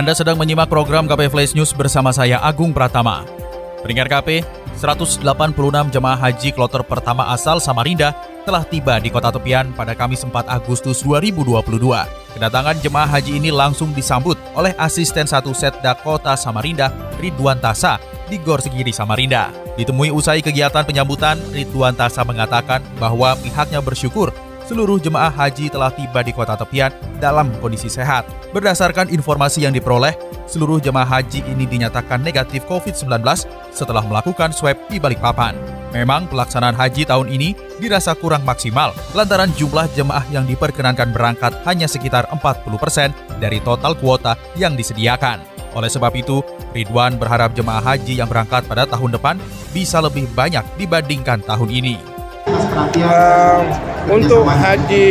Anda sedang menyimak program KP Flash News bersama saya Agung Pratama. Pendengar KP, 186 jemaah haji kloter pertama asal Samarinda telah tiba di kota tepian pada Kamis 4 Agustus 2022. Kedatangan jemaah haji ini langsung disambut oleh asisten satu Setda Kota Samarinda, Ridwan Tasa, di Gor Segiri Samarinda. Ditemui usai kegiatan penyambutan, Ridwan Tasa mengatakan bahwa pihaknya bersyukur seluruh jemaah haji telah tiba di kota tepian dalam kondisi sehat. Berdasarkan informasi yang diperoleh, seluruh jemaah haji ini dinyatakan negatif COVID-19 setelah melakukan swab di Balikpapan. Memang pelaksanaan haji tahun ini dirasa kurang maksimal lantaran jumlah jemaah yang diperkenankan berangkat hanya sekitar 40% dari total kuota yang disediakan. Oleh sebab itu, Ridwan berharap jemaah haji yang berangkat pada tahun depan bisa lebih banyak dibandingkan tahun ini. Uh, untuk haji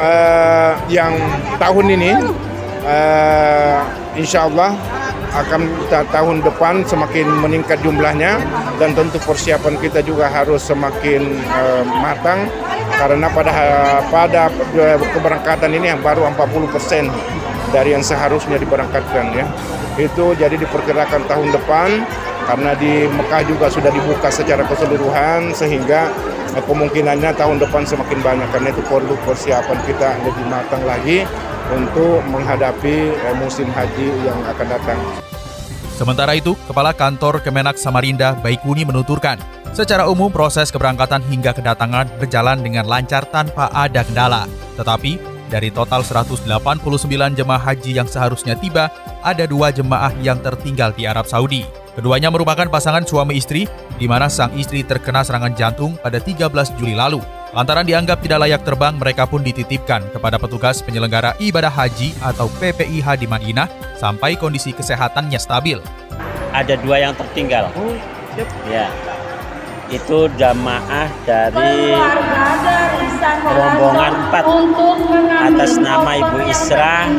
uh, yang tahun ini, uh, insya Allah akan tahun depan semakin meningkat jumlahnya dan tentu persiapan kita juga harus semakin uh, matang karena pada pada keberangkatan ini yang baru 40 persen dari yang seharusnya diberangkatkan ya itu jadi diperkirakan tahun depan karena di Mekah juga sudah dibuka secara keseluruhan sehingga eh, kemungkinannya tahun depan semakin banyak karena itu perlu persiapan kita lebih matang lagi untuk menghadapi eh, musim haji yang akan datang. Sementara itu, Kepala Kantor Kemenak Samarinda Baikuni menuturkan, secara umum proses keberangkatan hingga kedatangan berjalan dengan lancar tanpa ada kendala. Tetapi, dari total 189 jemaah haji yang seharusnya tiba, ada dua jemaah yang tertinggal di Arab Saudi. Keduanya merupakan pasangan suami istri, di mana sang istri terkena serangan jantung pada 13 Juli lalu. Lantaran dianggap tidak layak terbang, mereka pun dititipkan kepada petugas penyelenggara ibadah haji atau PPIH di Madinah sampai kondisi kesehatannya stabil. Ada dua yang tertinggal. Oh, Ya, itu jamaah dari rombongan 4 atas nama Ibu Isra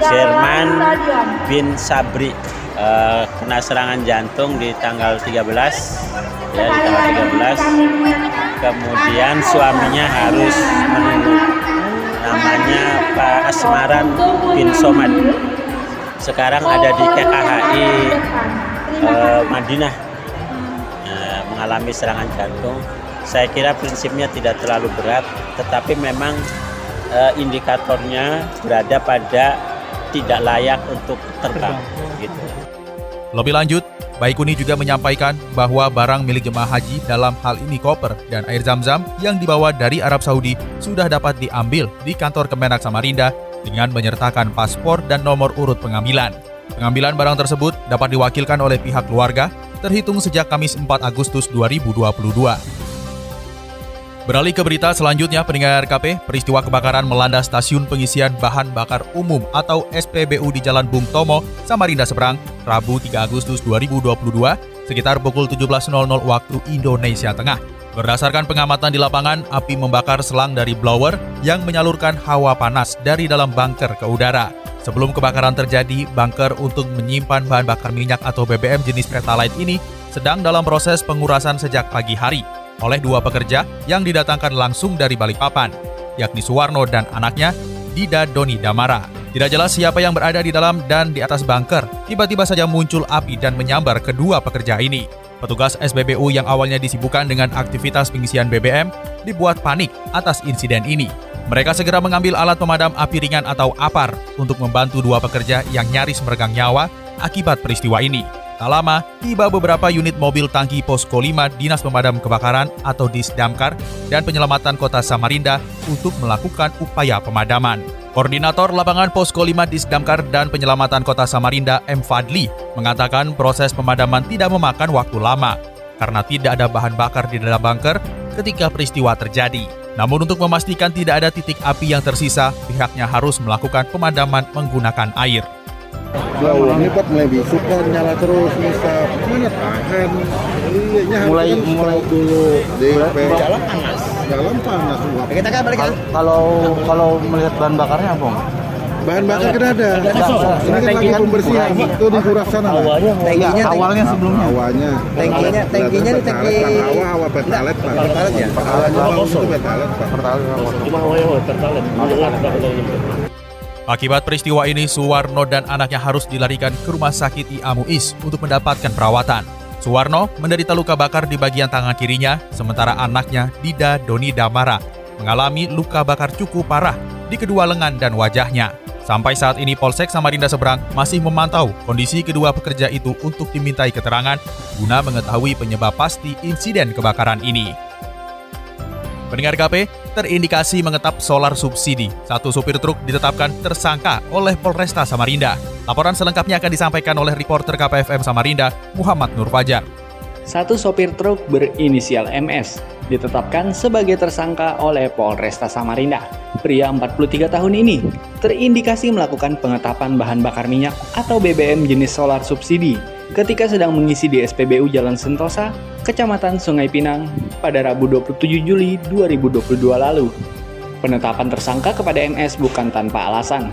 Sherman bin Sabri. Uh, kena serangan jantung di tanggal 13 ya di tanggal 13 kemudian suaminya harus menunggu. namanya Pak Asmaran bin Somad. Sekarang ada di KKHI uh, eh, Madinah mengalami serangan jantung saya kira prinsipnya tidak terlalu berat tetapi memang uh, indikatornya berada pada tidak layak untuk terbang gitu. Lebih lanjut, Baikuni juga menyampaikan bahwa barang milik jemaah haji dalam hal ini koper dan air zam-zam yang dibawa dari Arab Saudi sudah dapat diambil di kantor Kemenak Samarinda dengan menyertakan paspor dan nomor urut pengambilan. Pengambilan barang tersebut dapat diwakilkan oleh pihak keluarga terhitung sejak Kamis 4 Agustus 2022. Beralih ke berita selanjutnya, pendengar KP, peristiwa kebakaran melanda stasiun pengisian bahan bakar umum atau SPBU di Jalan Bung Tomo, Samarinda Seberang, Rabu 3 Agustus 2022, sekitar pukul 17.00 waktu Indonesia Tengah. Berdasarkan pengamatan di lapangan, api membakar selang dari blower yang menyalurkan hawa panas dari dalam bunker ke udara. Sebelum kebakaran terjadi, bunker untuk menyimpan bahan bakar minyak atau BBM jenis Pertalite ini sedang dalam proses pengurasan sejak pagi hari oleh dua pekerja yang didatangkan langsung dari Balikpapan, yakni Suwarno dan anaknya, Dida Doni Damara. Tidak jelas siapa yang berada di dalam dan di atas bunker. Tiba-tiba saja muncul api dan menyambar kedua pekerja ini. Petugas SBBU yang awalnya disibukkan dengan aktivitas pengisian BBM dibuat panik atas insiden ini. Mereka segera mengambil alat pemadam api ringan atau APAR untuk membantu dua pekerja yang nyaris meregang nyawa akibat peristiwa ini. Tak lama, tiba beberapa unit mobil tangki Posko 5 Dinas Pemadam Kebakaran atau Disdamkar dan Penyelamatan Kota Samarinda untuk melakukan upaya pemadaman. Koordinator lapangan Posko 5 Disdamkar dan Penyelamatan Kota Samarinda M. Fadli mengatakan proses pemadaman tidak memakan waktu lama karena tidak ada bahan bakar di dalam bunker ketika peristiwa terjadi. Namun untuk memastikan tidak ada titik api yang tersisa, pihaknya harus melakukan pemadaman menggunakan air. Wow, ini Pak mulai bisuk kan nyala terus bisa mana tahan. Iya, Mulai- kan mulai- dulu di jalan panas. Jalan panas. Kita kan balik Kal- Kalau kalau melihat bahan bakarnya apa? Bahan bakar kan ada. Ini kan lagi pembersihan. Itu di kurang sana. Pak. Enggak, tankinya awalnya sebelumnya. Awalnya. Tankinya- tankinya di tangki- Hawa hawa pertalet Pak. Pertalet ya? Pertalet itu pertalet Pak. Akibat peristiwa ini, Suwarno dan anaknya harus dilarikan ke rumah sakit IA Muiz untuk mendapatkan perawatan. Suwarno menderita luka bakar di bagian tangan kirinya, sementara anaknya, Dida Doni Damara, mengalami luka bakar cukup parah di kedua lengan dan wajahnya. Sampai saat ini Polsek Samarinda Seberang masih memantau kondisi kedua pekerja itu untuk dimintai keterangan guna mengetahui penyebab pasti insiden kebakaran ini. Pendengar KP, terindikasi mengetap solar subsidi. Satu supir truk ditetapkan tersangka oleh Polresta Samarinda. Laporan selengkapnya akan disampaikan oleh reporter KPFM Samarinda, Muhammad Nur Fajar. Satu sopir truk berinisial MS ditetapkan sebagai tersangka oleh Polresta Samarinda. Pria 43 tahun ini terindikasi melakukan pengetapan bahan bakar minyak atau BBM jenis solar subsidi ketika sedang mengisi di SPBU Jalan Sentosa, Kecamatan Sungai Pinang pada Rabu 27 Juli 2022 lalu. Penetapan tersangka kepada MS bukan tanpa alasan,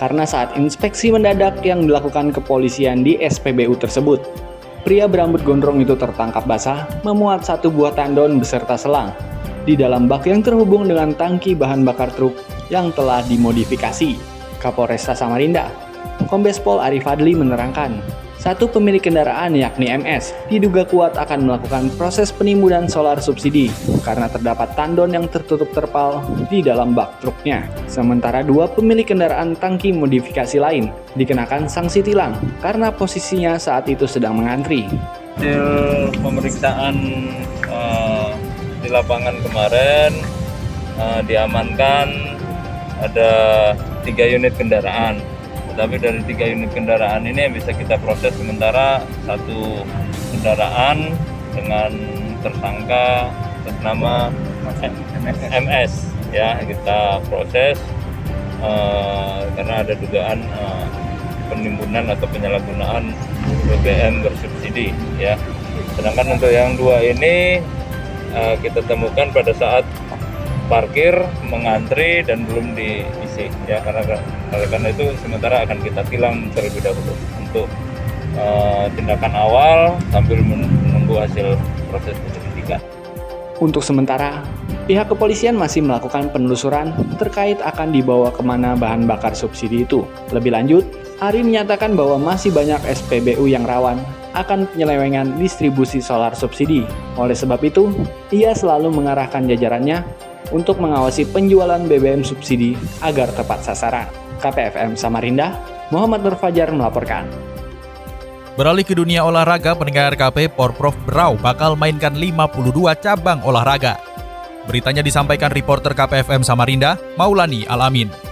karena saat inspeksi mendadak yang dilakukan kepolisian di SPBU tersebut, pria berambut gondrong itu tertangkap basah memuat satu buah tandon beserta selang di dalam bak yang terhubung dengan tangki bahan bakar truk yang telah dimodifikasi. Kapolresta Samarinda, Kombes Pol Arif menerangkan, satu pemilik kendaraan yakni MS diduga kuat akan melakukan proses penimbunan solar subsidi karena terdapat tandon yang tertutup terpal di dalam bak truknya. Sementara dua pemilik kendaraan tangki modifikasi lain dikenakan sanksi tilang karena posisinya saat itu sedang mengantri. hasil pemeriksaan eh, di lapangan kemarin eh, diamankan ada tiga unit kendaraan tetapi dari tiga unit kendaraan ini yang bisa kita proses sementara satu kendaraan dengan tersangka atas nama MS ya kita proses eh, karena ada dugaan eh, penimbunan atau penyalahgunaan BBM bersubsidi ya. Sedangkan untuk yang dua ini eh, kita temukan pada saat parkir mengantri dan belum diisi ya karena oleh karena itu sementara akan kita tilang terlebih dahulu untuk eh, tindakan awal sambil menunggu hasil proses penyelidikan. Untuk sementara, pihak kepolisian masih melakukan penelusuran terkait akan dibawa ke mana bahan bakar subsidi itu. Lebih lanjut, Ari menyatakan bahwa masih banyak SPBU yang rawan akan penyelewengan distribusi solar subsidi. Oleh sebab itu, ia selalu mengarahkan jajarannya untuk mengawasi penjualan BBM subsidi agar tepat sasaran. KPFM Samarinda, Muhammad Nur Fajar melaporkan. Beralih ke dunia olahraga, pendengar KP Porprov Berau bakal mainkan 52 cabang olahraga. Beritanya disampaikan reporter KPFM Samarinda, Maulani Alamin.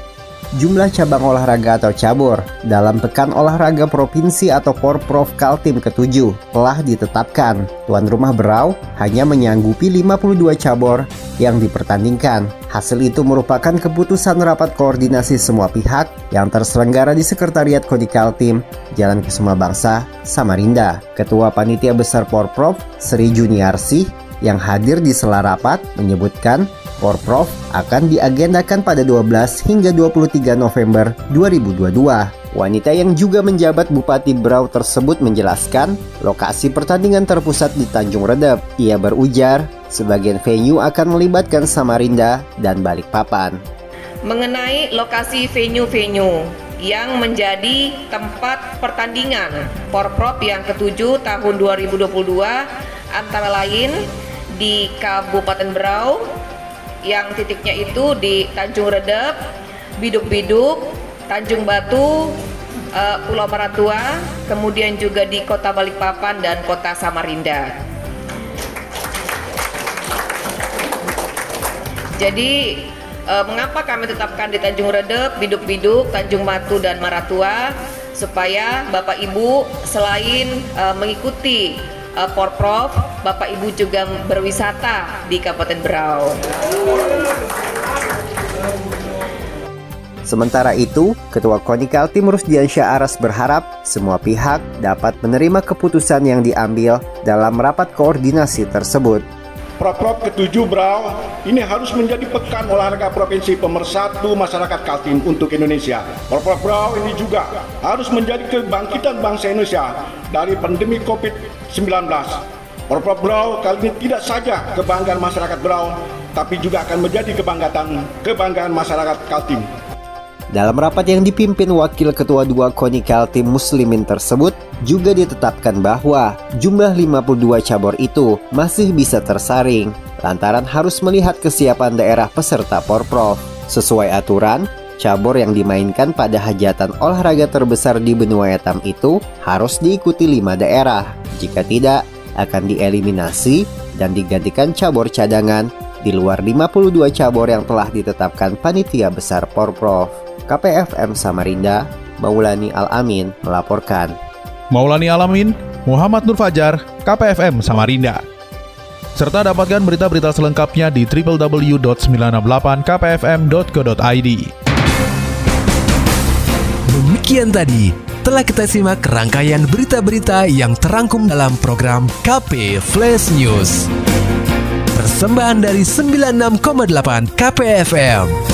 Jumlah cabang olahraga atau cabur dalam Pekan Olahraga Provinsi atau Porprov Kaltim ke-7 telah ditetapkan. Tuan rumah Berau hanya menyanggupi 52 cabur yang dipertandingkan. Hasil itu merupakan keputusan rapat koordinasi semua pihak yang terselenggara di Sekretariat Kodi Kaltim, Jalan Kesuma Bangsa, Samarinda. Ketua Panitia Besar Porprov, Sri Juniarsih, yang hadir di sela rapat menyebutkan Porprov akan diagendakan pada 12 hingga 23 November 2022. Wanita yang juga menjabat Bupati Berau tersebut menjelaskan lokasi pertandingan terpusat di Tanjung Redep. Ia berujar, sebagian venue akan melibatkan Samarinda dan Balikpapan. mengenai lokasi venue-venue yang menjadi tempat pertandingan Porprov yang ketujuh tahun 2022 antara lain di Kabupaten Berau yang titiknya itu di Tanjung Redep, Biduk-Biduk, Tanjung Batu, eh, Pulau Maratua, kemudian juga di Kota Balikpapan dan Kota Samarinda. Jadi eh, mengapa kami tetapkan di Tanjung Redep, Biduk-Biduk, Tanjung Batu dan Maratua supaya Bapak Ibu selain eh, mengikuti uh, Porprov, Bapak Ibu juga berwisata di Kabupaten Berau. Sementara itu, Ketua KONI Kaltim Rusdiansyah Aras berharap semua pihak dapat menerima keputusan yang diambil dalam rapat koordinasi tersebut. Proprov ke-7 Brau ini harus menjadi pekan olahraga provinsi pemersatu masyarakat Kaltim untuk Indonesia. Proprov Brau ini juga harus menjadi kebangkitan bangsa Indonesia dari pandemi COVID-19. Proprov Brau kali ini tidak saja kebanggaan masyarakat Brau, tapi juga akan menjadi kebanggaan kebanggaan masyarakat Kaltim. Dalam rapat yang dipimpin Wakil Ketua 2 KONI Kaltim Muslimin tersebut, juga ditetapkan bahwa jumlah 52 cabur itu masih bisa tersaring, lantaran harus melihat kesiapan daerah peserta Porprov. Sesuai aturan, cabur yang dimainkan pada hajatan olahraga terbesar di benua etam itu harus diikuti lima daerah. Jika tidak, akan dieliminasi dan digantikan cabur cadangan di luar 52 cabur yang telah ditetapkan panitia besar Porprov. KPFM Samarinda, Maulani Alamin melaporkan. Maulani Alamin, Muhammad Nur Fajar, KPFM Samarinda. Serta dapatkan berita-berita selengkapnya di www.968kpfm.co.id. Demikian tadi telah kita simak rangkaian berita-berita yang terangkum dalam program KP Flash News. Persembahan dari 96,8 KPFM.